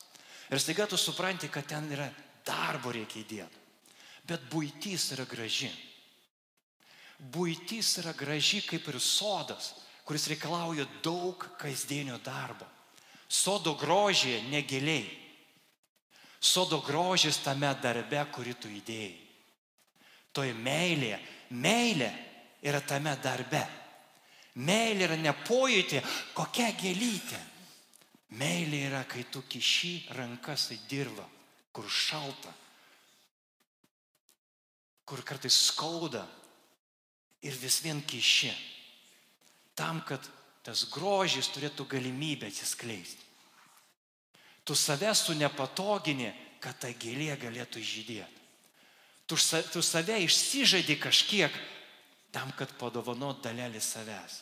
Ir staiga tu supranti, kad ten yra darbo reikia įdėti. Bet būtys yra graži. Būtys yra graži kaip ir sodas, kuris reikalauja daug kasdienio darbo. Sodo grožė negiliai. Sodo grožis tame darbe, kurį tu įdėjai. Toj meilė, meilė yra tame darbe. Meilė yra ne pojūtė, kokia gėlytė. Meilė yra, kai tu kiši rankas į dirvą, kur šalta, kur kartais skauda ir vis vien kiši. Tam, kad tas grožis turėtų galimybę atsiskleisti. Tu savęs su nepatogini, kad ta gėlė galėtų žydėti. Tu, tu save išsižadi kažkiek tam, kad padovanot dalelį savęs.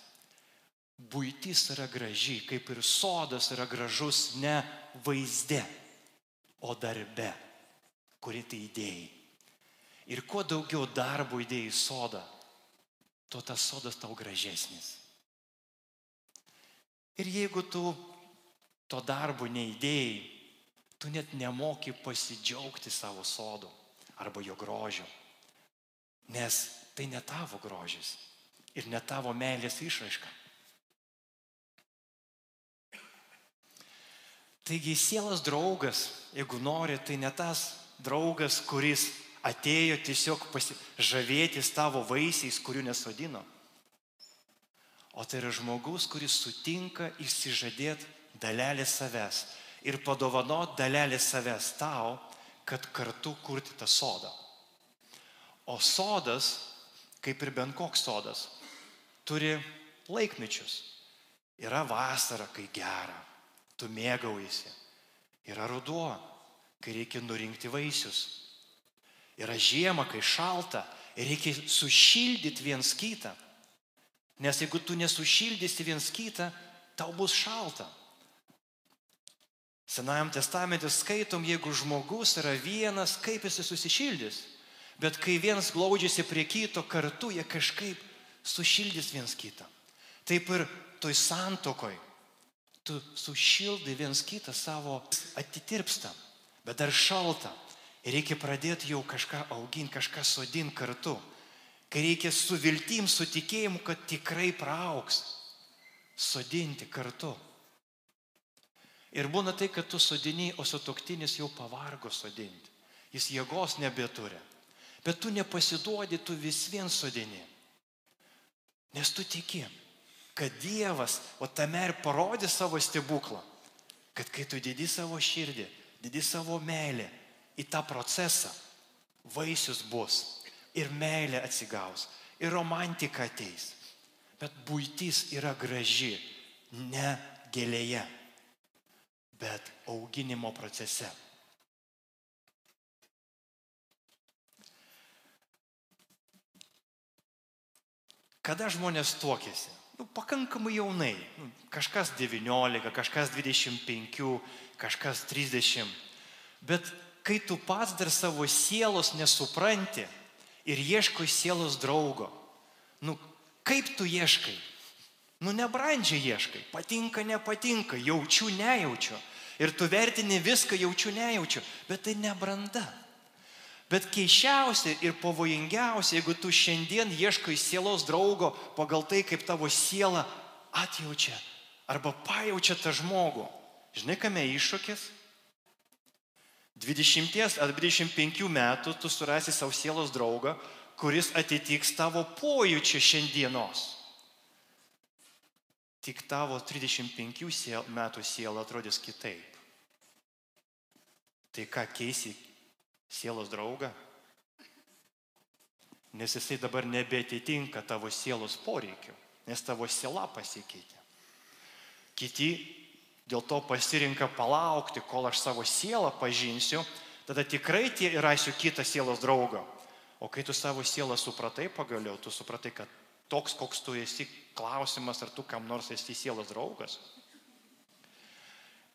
Būtis yra graži, kaip ir sodas yra gražus ne vaizde, o darbe, kurį tai įdėjai. Ir kuo daugiau darbo įdėjai į sodą, tuo tas sodas tau gražesnis. Ir jeigu tu to darbo neįdėjai, tu net nemoki pasidžiaugti savo sodu arba jo grožiu. Nes tai ne tavo grožis ir ne tavo meilės išraiška. Taigi sielas draugas, jeigu nori, tai ne tas draugas, kuris atėjo tiesiog žavėtis tavo vaisiais, kurių nesodino. O tai yra žmogus, kuris sutinka išsižadėti dalelį savęs ir padovanot dalelį savęs tau, kad kartu kurti tą sodą. O sodas, kaip ir bent koks sodas, turi laikmečius. Yra vasara, kai gera, tu mėgaujasi. Yra ruduo, kai reikia nurinkti vaisius. Yra žiema, kai šalta ir reikia sušildyti viens kitą. Nes jeigu tu nesušildysi viens kitą, tau bus šalta. Senajam testamente skaitom, jeigu žmogus yra vienas, kaip jis susišildys. Bet kai vienas glaudžiasi prie kito kartu, jie kažkaip sušildys viens kitą. Taip ir toj santokoj. Tu sušildai viens kitą savo atitirpstam, bet dar šalta. Ir reikia pradėti jau kažką auginti, kažką sodinti kartu. Kai reikia su viltim, su tikėjimu, kad tikrai praauks. Sodinti kartu. Ir būna tai, kad tu sodini, o sutoktinis jau pavargo sodinti. Jis jėgos nebeturi. Bet tu nepasiduodi, tu vis vien sodini. Nes tu tiki, kad Dievas, o tame ir parodė savo stebuklą. Kad kai tu didi savo širdį, didi savo meilę į tą procesą, vaisius bus. Ir meilė atsigaus. Ir romantika ateis. Bet būtis yra graži, ne gėlėje bet auginimo procese. Kada žmonės tuokėsi? Nu, pakankamai jaunai. Nu, kažkas 19, kažkas 25, kažkas 30. Bet kai tu pats dar savo sielos nesupranti ir ieškoi sielos draugo, nu kaip tu ieškai? Nu nebrandžiai ieškai, patinka, nepatinka, jaučiu, nejaučiu. Ir tu vertini viską, jaučiu, nejaučiu, bet tai nebranda. Bet keišiausia ir pavojingiausia, jeigu tu šiandien ieškai sielos draugo pagal tai, kaip tavo siela atjaučia arba pajaučia tą žmogų. Žinai, kame iššūkis? 20 ar 25 metų tu surasi savo sielos draugą, kuris atitiks tavo pojūčių šiandienos tik tavo 35 siel, metų siela atrodys kitaip. Tai ką keisi sielos draugą? nes jisai dabar nebetitinka tavo sielos poreikių, nes tavo siela pasikeitė. Kiti dėl to pasirinka palaukti, kol aš savo sielą pažinsiu, tada tikrai rasiu kitą sielos draugą. O kai tu savo sielą supratai pagaliau, tu supratai, kad toks, koks tu esi, klausimas, ar tu kam nors esi sielos draugas.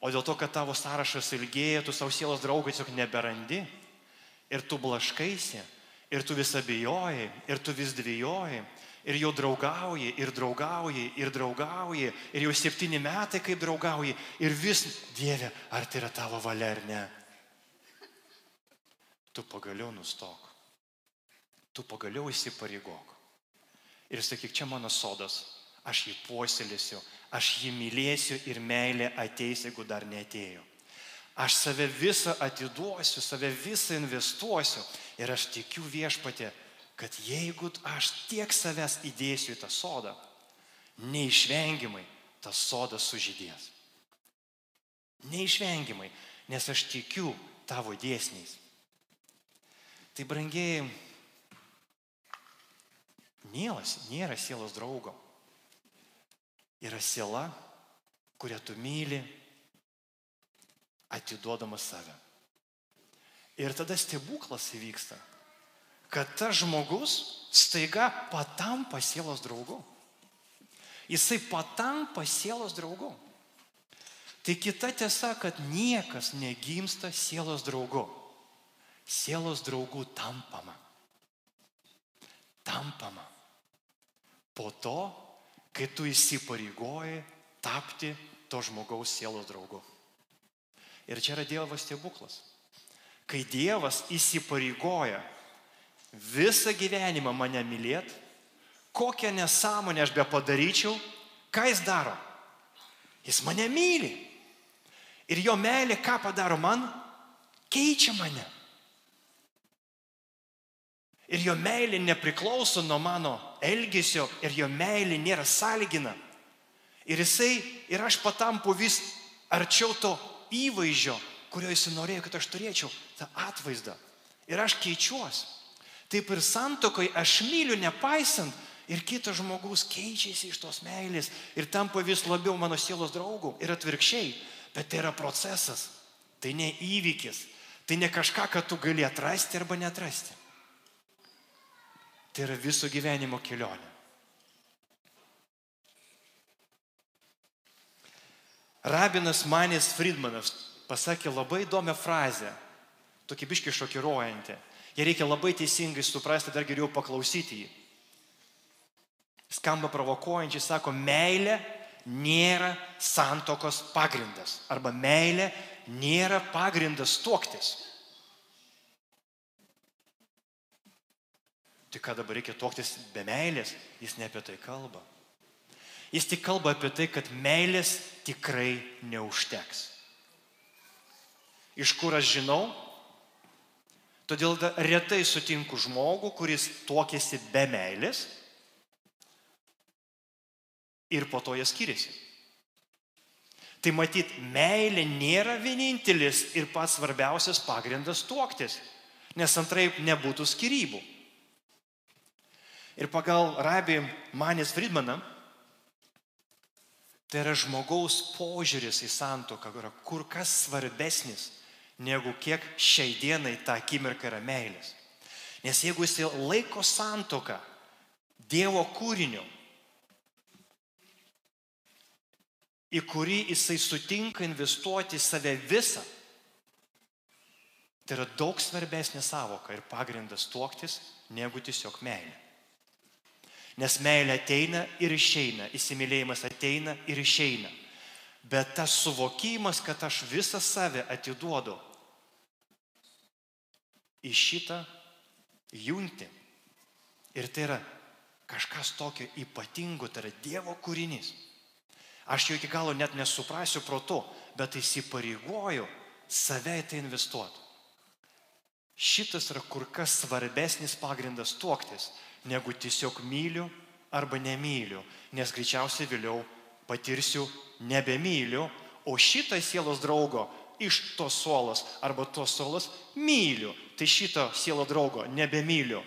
O dėl to, kad tavo sąrašas ilgėja, tu savo sielos draugą tiesiog neberandi. Ir tu blaškaisi, ir tu vis abejoji, ir tu vis dvėjoji, ir jau draugauji, ir draugauji, ir draugauji, ir jau septyni metai kaip draugauji, ir vis, Dieve, ar tai yra tavo valia ar ne. Tu pagaliau nustok. Tu pagaliau įsipareigok. Ir sakyk, čia mano sodas, aš jį puoselėsiu, aš jį mylėsiu ir meilė ateis, jeigu dar neatėjo. Aš save visą atiduosiu, save visą investuosiu ir aš tikiu viešpatė, kad jeigu aš tiek savęs įdėsiu į tą sodą, neišvengiamai tas sodas sužydės. Neišvengiamai, nes aš tikiu tavo dėsniais. Tai brangiai, nielas nėra sielos draugo. Yra siela, kurią tu myli, atiduodamas save. Ir tada stebuklas įvyksta, kad tas žmogus staiga patampa sielos draugu. Jisai patampa sielos draugu. Tai kita tiesa, kad niekas negimsta sielos draugu. Sielos draugų tampama. Tampama. Po to, kai tu įsipareigoji tapti to žmogaus sielos draugu. Ir čia yra Dievo stebuklas. Kai Dievas įsipareigoja visą gyvenimą mane mylėti, kokią nesąmonę aš be padaryčiau, ką jis daro? Jis mane myli. Ir jo meilė ką padaro man? Keičia mane. Ir jo meilė nepriklauso nuo mano elgesio ir jo meilė nėra sąlygina. Ir jisai, ir aš patampu vis arčiau to įvaizdžio, kurio jis norėjo, kad aš turėčiau, tą atvaizdą. Ir aš keičiuosi. Taip ir santokai aš myliu nepaisant ir kitas žmogus keičiasi iš tos meilės ir tampa vis labiau mano sielos draugų ir atvirkščiai. Bet tai yra procesas, tai ne įvykis, tai ne kažką, kad tu gali atrasti arba netrasti. Tai yra viso gyvenimo kelionė. Rabinas Manis Friedmanas pasakė labai įdomią frazę, tokį biški šokiruojantį. Jie reikia labai teisingai suprasti, dar geriau paklausyti jį. Skamba provokuojančiai, sako, meilė nėra santokos pagrindas. Arba meilė nėra pagrindas tuoktis. Tai ką dabar reikia tuoktis be meilės, jis ne apie tai kalba. Jis tik kalba apie tai, kad meilės tikrai neužteks. Iš kur aš žinau? Todėl retai sutinku žmogų, kuris tuokėsi be meilės ir po to jie skiriasi. Tai matyt, meilė nėra vienintelis ir pats svarbiausias pagrindas tuoktis, nes antraip nebūtų skirybų. Ir pagal rabį Manis Friedmaną, Tai yra žmogaus požiūris į santoką, yra kur kas svarbesnis negu kiek šiai dienai tą akimirką yra meilės. Nes jeigu jis laiko santoką Dievo kūriniu, į kurį jisai sutinka investuoti save visą, tai yra daug svarbesnė savoka ir pagrindas tuoktis negu tiesiog meilė. Nes meilė ateina ir išeina, įsimylėjimas ateina ir išeina. Bet tas suvokimas, kad aš visą save atiduodu į šitą jungti. Ir tai yra kažkas tokio ypatingo, tai yra Dievo kūrinys. Aš jau iki galo net nesuprasiu protu, bet įsipareigoju save į tai investuoti. Šitas yra kur kas svarbesnis pagrindas tuoktis, negu tiesiog myliu arba nemyliu, nes greičiausiai vėliau patirsiu nebemyliu, o šitą sielos draugo iš tos suolos arba tos suolos myliu. Tai šito sielo draugo nebemyliu.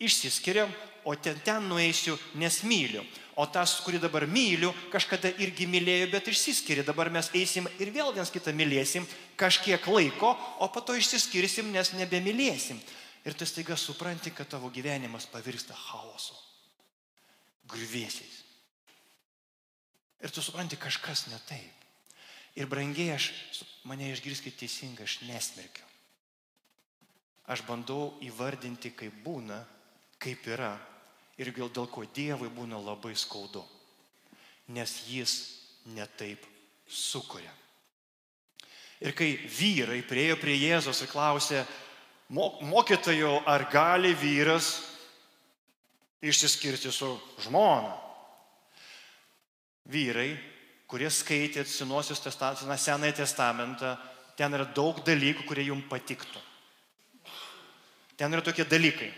išsiskiriam, o ten ten nueisiu, nes myliu. O tas, kurį dabar myliu, kažkada irgi mylėjo, bet išsiskiria. Dabar mes eisim ir vėl viens kitą mylėsim kažkiek laiko, o po to išsiskirsim, nes nebemylėsim. Ir tu staiga supranti, kad tavo gyvenimas pavirsta chaosu, grįvėsiais. Ir tu supranti, kažkas ne taip. Ir brangiai aš, mane išgirskit teisingai, aš nesmerkiu. Aš bandau įvardinti, kaip būna, kaip yra ir dėl ko Dievui būna labai skaudu. Nes jis netaip sukuria. Ir kai vyrai priejo prie Jėzos ir klausė, mokytojo, ar gali vyras išsiskirti su žmona? Vyrai, kurie skaitė Senosios testamentą, Senąjį testamentą, ten yra daug dalykų, kurie jums patiktų. Ten yra tokie dalykai.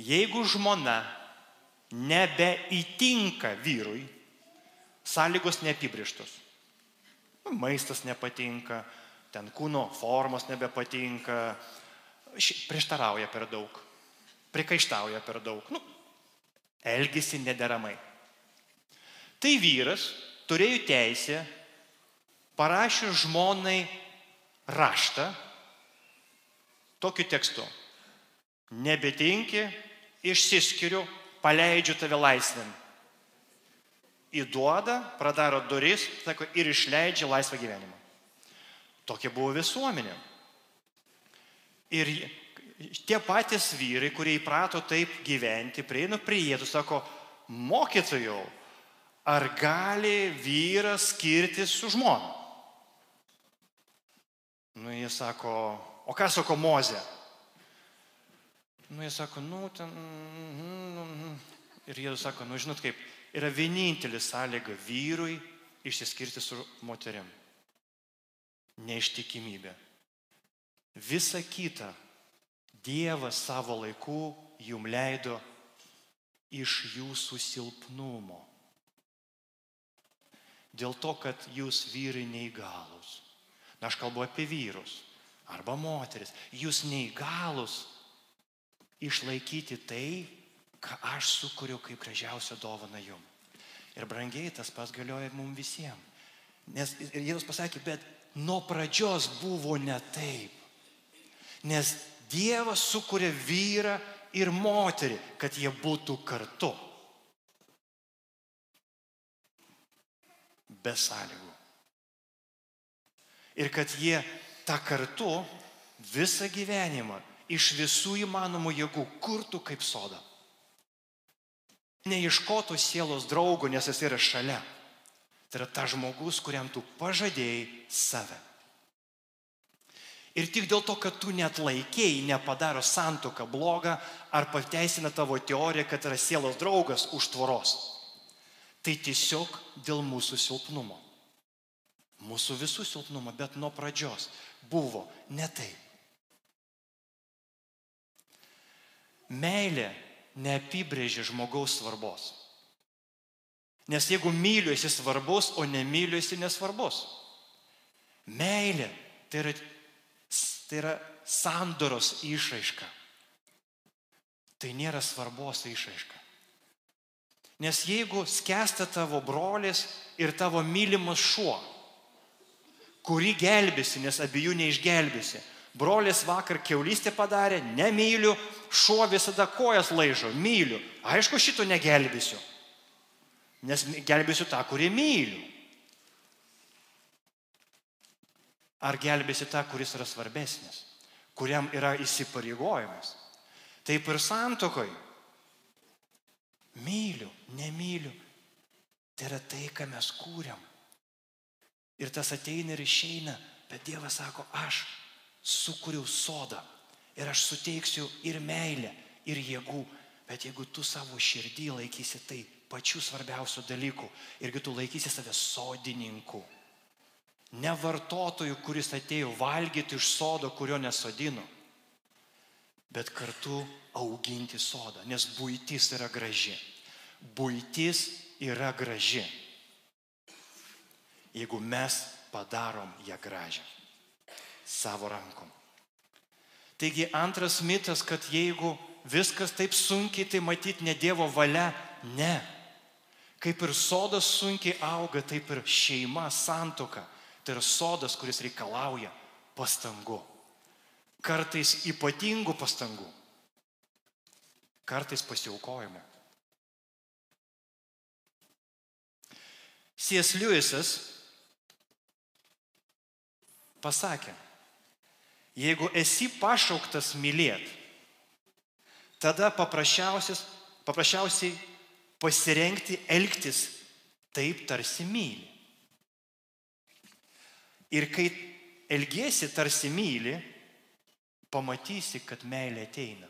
Jeigu žmona nebeįtinka vyrui, sąlygos neapibrieštos. Nu, maistas nepatinka, ten kūno formos nebepatinka, prieštarauja per daug, prikaištauja per daug, nu, elgesi nederamai. Tai vyras turėjo teisę, parašė žmonai raštą tokiu tekstu nebetinki, išsiskiriu, paleidžiu tave laisvėn. Įduoda, pradaro duris, sako, ir išleidžia laisvą gyvenimą. Tokia buvo visuomenė. Ir tie patys vyrai, kurie įprato taip gyventi, prieina prie jėtų, sako, mokytojau, ar gali vyras skirtis su žmona? Nu, jie sako, o ką sako Mozė? Nu, jie sako, nu, ten. Nu, nu. Ir jie sako, nu, žinot kaip, yra vienintelė sąlyga vyrui išsiskirti su moteriam. Neištikimybė. Visa kita Dievas savo laiku jum leido iš jūsų silpnumo. Dėl to, kad jūs vyrai neįgalus. Na, aš kalbu apie vyrus arba moteris. Jūs neįgalus išlaikyti tai, ką aš sukūriau kaip gražiausią dovaną jum. Ir brangiai tas pas galioja mums visiems. Nes Jėzus pasakė, bet nuo pradžios buvo ne taip. Nes Dievas sukūrė vyrą ir moterį, kad jie būtų kartu. Be sąlygų. Ir kad jie tą kartu visą gyvenimą iš visų įmanomų jėgų kurtų kaip sodą. Neieškotų sielos draugo, nes jis yra šalia. Tai yra ta žmogus, kuriam tu pažadėjai save. Ir tik dėl to, kad tu net laikėjai, nepadaro santoką blogą ar pateisina tavo teoriją, kad yra sielos draugas už tvoros. Tai tiesiog dėl mūsų silpnumo. Mūsų visų silpnumo, bet nuo pradžios buvo ne taip. meilė neapibrėžia žmogaus svarbos. Nes jeigu myliu esi svarbus, o nemyliu esi nesvarbus. Meilė tai yra, tai yra sandoros išraiška. Tai nėra svarbos išraiška. Nes jeigu skęsta tavo brolis ir tavo mylimas šuo, kurį gelbėsi, nes abiejų neišgelbėsi, Brolis vakar keulystę padarė, nemyliu, šuo visada kojas laižo, myliu. Aišku, šito negelbėsiu. Nes gelbėsiu tą, kurį myliu. Ar gelbėsi tą, kuris yra svarbesnis, kuriam yra įsipareigojimas. Taip ir santokoj. Myliu, nemyliu. Tai yra tai, ką mes kūriam. Ir tas ateina ir išeina, bet Dievas sako, aš sukūriau sodą ir aš suteiksiu ir meilę, ir jėgų, bet jeigu tu savo širdį laikysi tai pačių svarbiausių dalykų, irgi tu laikysi save sodininku, ne vartotoju, kuris atėjo valgyti iš sodo, kurio nesodino, bet kartu auginti sodą, nes būtis yra graži. Būtis yra graži, jeigu mes padarom ją gražią savo rankom. Taigi antras mitas, kad jeigu viskas taip sunkiai, tai matyti ne Dievo valia. Ne. Kaip ir sodas sunkiai auga, taip ir šeima, santoka. Tai yra sodas, kuris reikalauja pastangų. Kartais ypatingų pastangų. Kartais pasiaukojimo. C.S. Lewisas pasakė, jeigu esi pašauktas mylėti, tada paprasčiausiai pasirengti elgtis taip tarsi myli. Ir kai elgiesi tarsi myli, pamatysi, kad meilė ateina.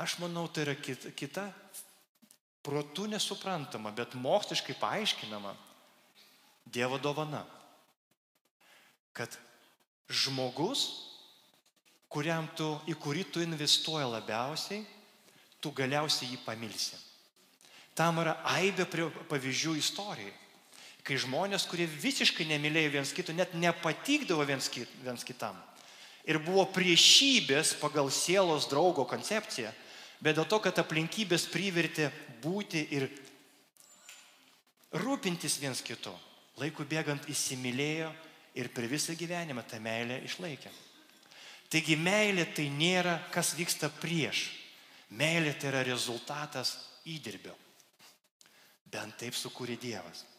Aš manau, tai yra kita, kita protų nesuprantama, bet moksliškai paaiškinama Dievo dovana. Kad žmogus, kuriam tu, į kurį tu investuoji labiausiai, tu galiausiai jį pamilsi. Tam yra aibė pavyzdžių istorijai. Kai žmonės, kurie visiškai nemylėjo viens kito, net nepatikdavo viens, kit, viens kitam. Ir buvo priešybės pagal sielos draugo koncepciją, bet dėl to, kad aplinkybės privertė būti ir rūpintis viens kitu. Laikų bėgant įsimylėjo ir per visą gyvenimą tą meilę išlaikė. Taigi meilė tai nėra, kas vyksta prieš. Meilė tai yra rezultatas įdirbio. Bent taip sukūrė Dievas.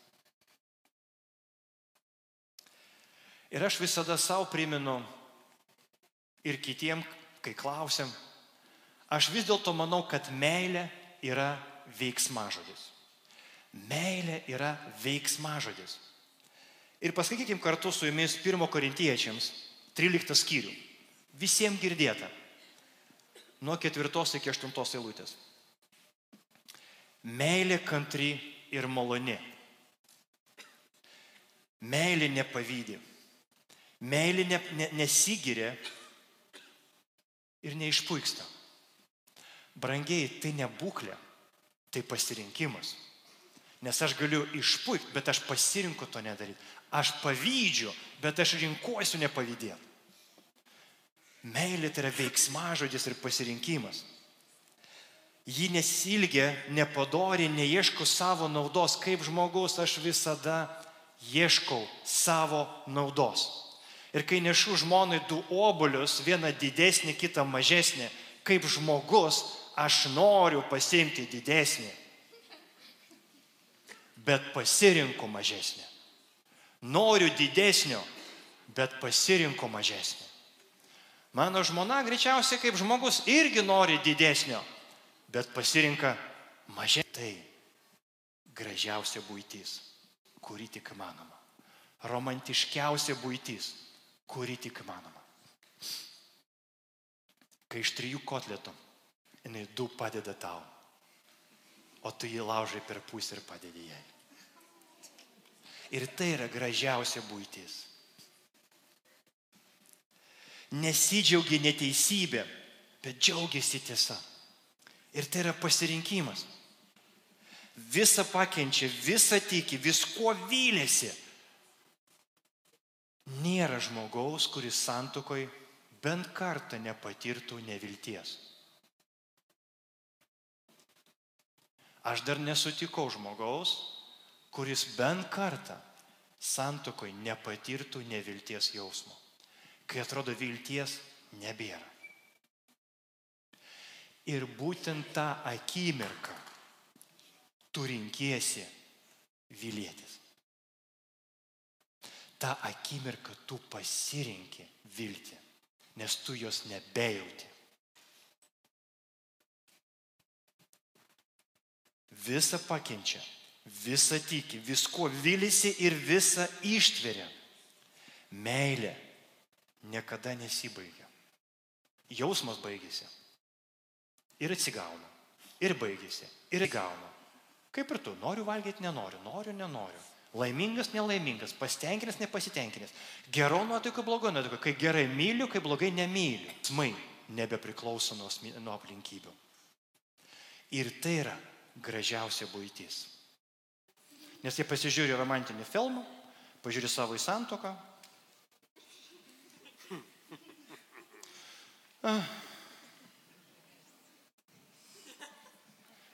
Ir aš visada savo primenu ir kitiem, kai klausiam, Aš vis dėlto manau, kad meilė yra veiksmažodis. Meilė yra veiksmažodis. Ir paskaitykim kartu su jumis 1 korintiečiams 13 skyrių. Visiems girdėta. Nuo 4 iki 8 eilutės. Meilė kantri ir maloni. Meilė nepavydė. Meilė ne, ne, nesigiria ir neišpuiksta. Brangiai, tai ne būklė, tai pasirinkimas. Nes aš galiu išpuikti, bet aš pasirinku to nedaryti. Aš pavydžiu, bet aš rinkuosiu nepavydėti. Meilė tai yra veiksmažodis ir pasirinkimas. Ji nesilgia, nepadori, neieško savo naudos. Kaip žmogus aš visada ieškau savo naudos. Ir kai nešu žmonai du obolius, vieną didesnį, kitą mažesnį, kaip žmogus aš noriu pasimti didesnį, bet pasirinku mažesnį. Noriu didesnio, bet pasirinku mažesnį. Mano žmona greičiausiai kaip žmogus irgi nori didesnio, bet pasirinka mažesnį. Tai gražiausia būtis, kuri tik manoma. Romantiškiausia būtis, kuri tik manoma. Kai iš trijų kotletų jinai du padeda tau, o tu jį laužai per pusę ir padedi jai. Ir tai yra gražiausia būtis. Nesidžiaugia neteisybė, bet džiaugiasi tiesa. Ir tai yra pasirinkimas. Visa pakenčia, visa tiki, viskuo vylėsi. Nėra žmogaus, kuris santokoj bent kartą nepatirtų nevilties. Aš dar nesutikau žmogaus, kuris bent kartą santokoj nepatirtų nevilties jausmo. Kai atrodo vilties nebėra. Ir būtent tą akimirką tu rinkiesi vilėtis. Ta akimirka tu pasirinki viltį, nes tu jos nebejauti. visą pakenčia, visą tiki, visko vilisi ir visą ištveria. Meilė niekada nesibaigia. Jausmas baigėsi. Ir atsigauna. Ir baigėsi. Ir gauna. Kaip ir tu, noriu valgyti, nenoriu, noriu, nenoriu. Laimingas, nelaimingas, pasitenkinęs, nepasitenkinęs. Gero nuotaiko, blogo nuotaiko. Kai gerai myliu, kai blogai nemyliu. Smai nebepriklauso nuo, nuo aplinkybių. Ir tai yra gražiausia būtis. Nes jie pasižiūri romantinį filmą, pažiūri savo į santoką.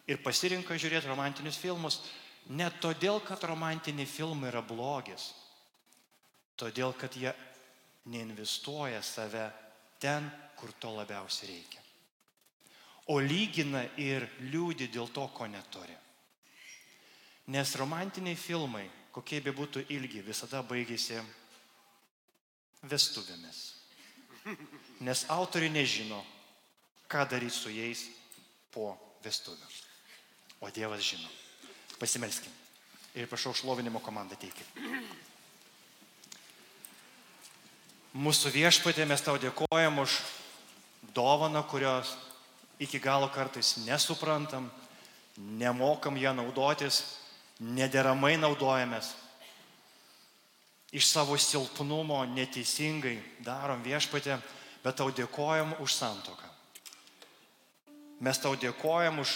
ir pasirinka žiūrėti romantinius filmus ne todėl, kad romantiniai filmai yra blogis, todėl, kad jie neinvestuoja save ten, kur to labiausiai reikia. O lygina ir liūdi dėl to, ko neturi. Nes romantiniai filmai, kokie be būtų ilgi, visada baigėsi vestuvėmis. Nes autoriai nežino, ką daryti su jais po vestuvių. O Dievas žino. Pasimelskim. Ir prašau šlovinimo komandą teikti. Mūsų viešpatė mes tau dėkojam už dovaną, kurios iki galo kartais nesuprantam, nemokam ją naudotis, nederamai naudojamės. Iš savo silpnumo neteisingai darom viešpatė, bet tau dėkojam už santoką. Mes tau dėkojam už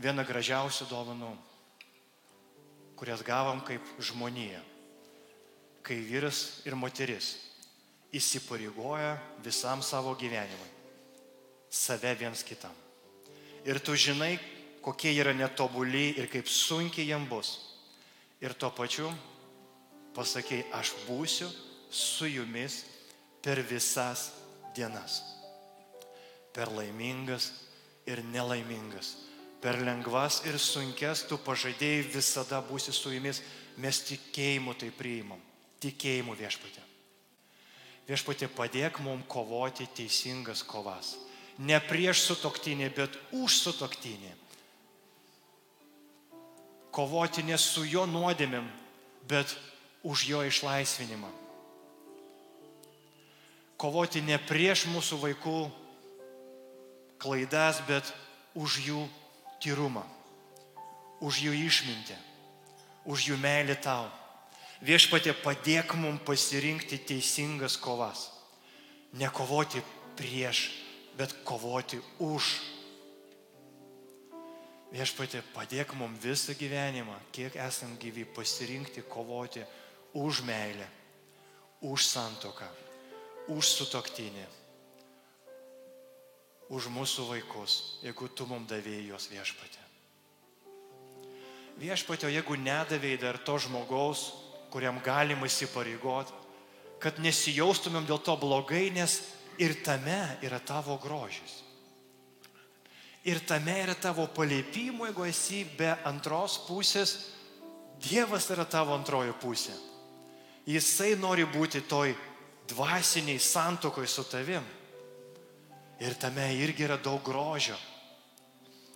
vieną gražiausių dovanų, kurias gavom kaip žmonija. Kai vyras ir moteris įsipareigoja visam savo gyvenimui, save viens kitam. Ir tu žinai, kokie yra netobuli ir kaip sunkiai jam bus. Ir tuo pačiu pasakai, aš būsiu su jumis per visas dienas. Per laimingas ir nelaimingas per lengvas ir sunkes tu pažadėjai visada būsi su jumis, mes tikėjimu tai priimam, tikėjimu viešpatė. Viešpatė padėk mums kovoti teisingas kovas. Ne prieš sutoktinį, bet už sutoktinį. Kovoti ne su jo nuodėmėm, bet už jo išlaisvinimą. Kovoti ne prieš mūsų vaikų klaidas, bet už jų tyrumą, už jų išmintį, už jų meilį tau. Viešpatė padėk mums pasirinkti teisingas kovas. Ne kovoti prieš, bet kovoti už. Viešpatė padėk mums visą gyvenimą, kiek esam gyvi, pasirinkti kovoti už meilę, už santoką, už sutoktinį už mūsų vaikus, jeigu tu mums davėjai juos viešpatė. Viešpatė, jeigu nedavėjai dar to žmogaus, kuriam galima įsipareigoti, kad nesijaustumėm dėl to blogai, nes ir tame yra tavo grožis. Ir tame yra tavo paliepimų, jeigu esi be antros pusės, Dievas yra tavo antroji pusė. Jisai nori būti toj dvasiniai santokoj su tavim. Ir tame irgi yra daug grožio.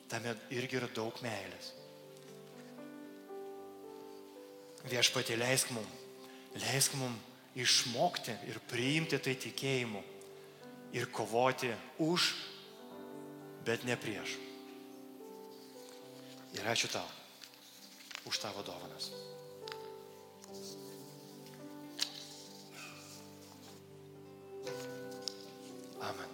Tame irgi yra daug meilės. Viešpatė leisk mum, leisk mum išmokti ir priimti tai tikėjimu ir kovoti už, bet ne prieš. Ir ačiū tau už tavo dovanas. Amen.